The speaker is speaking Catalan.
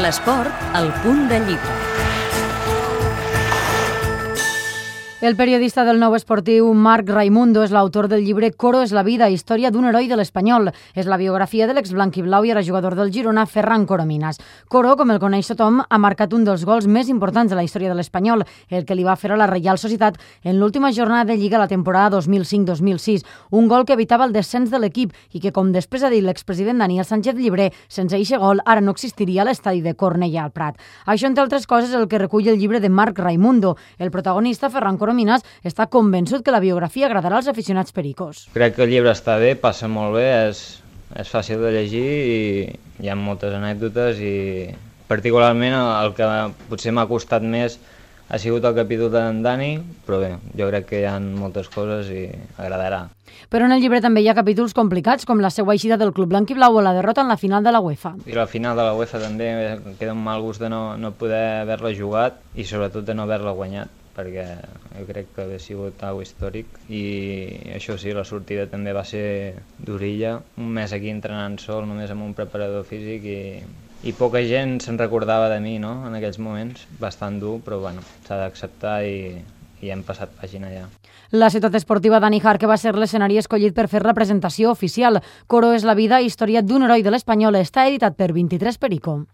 L'esport, al punt de llibre. El periodista del nou esportiu Marc Raimundo és l'autor del llibre Coro és la vida, història d'un heroi de l'Espanyol. És la biografia de l'ex-blanc i blau i ara jugador del Girona, Ferran Corominas. Coro, com el coneix tothom, ha marcat un dels gols més importants de la història de l'Espanyol, el que li va fer a la Reial Societat en l'última jornada de Lliga la temporada 2005-2006. Un gol que evitava el descens de l'equip i que, com després ha dit l'expresident Daniel Sánchez Llibre, sense eixe gol ara no existiria l'estadi de Cornellà al Prat. Això, entre altres coses, el que recull el llibre de Marc Raimundo. El protagonista, Ferran Corominas, Coromines està convençut que la biografia agradarà als aficionats pericos. Crec que el llibre està bé, passa molt bé, és, és fàcil de llegir i hi ha moltes anècdotes i particularment el que potser m'ha costat més ha sigut el capítol d'en Dani, però bé, jo crec que hi ha moltes coses i agradarà. Però en el llibre també hi ha capítols complicats, com la seva eixida del club blanc i blau o la derrota en la final de la UEFA. I la final de la UEFA també queda un mal gust de no, no poder haver-la jugat i sobretot de no haver-la guanyat perquè jo crec que hauria sigut algo històric i això sí, la sortida també va ser d'orilla, un mes aquí entrenant sol només amb un preparador físic i, i poca gent se'n recordava de mi no? en aquells moments, bastant dur, però bueno, s'ha d'acceptar i, i hem passat pàgina ja. La ciutat esportiva Dani que va ser l'escenari escollit per fer la presentació oficial. Coro és la vida, història d'un heroi de l'Espanyol, està editat per 23 Perico.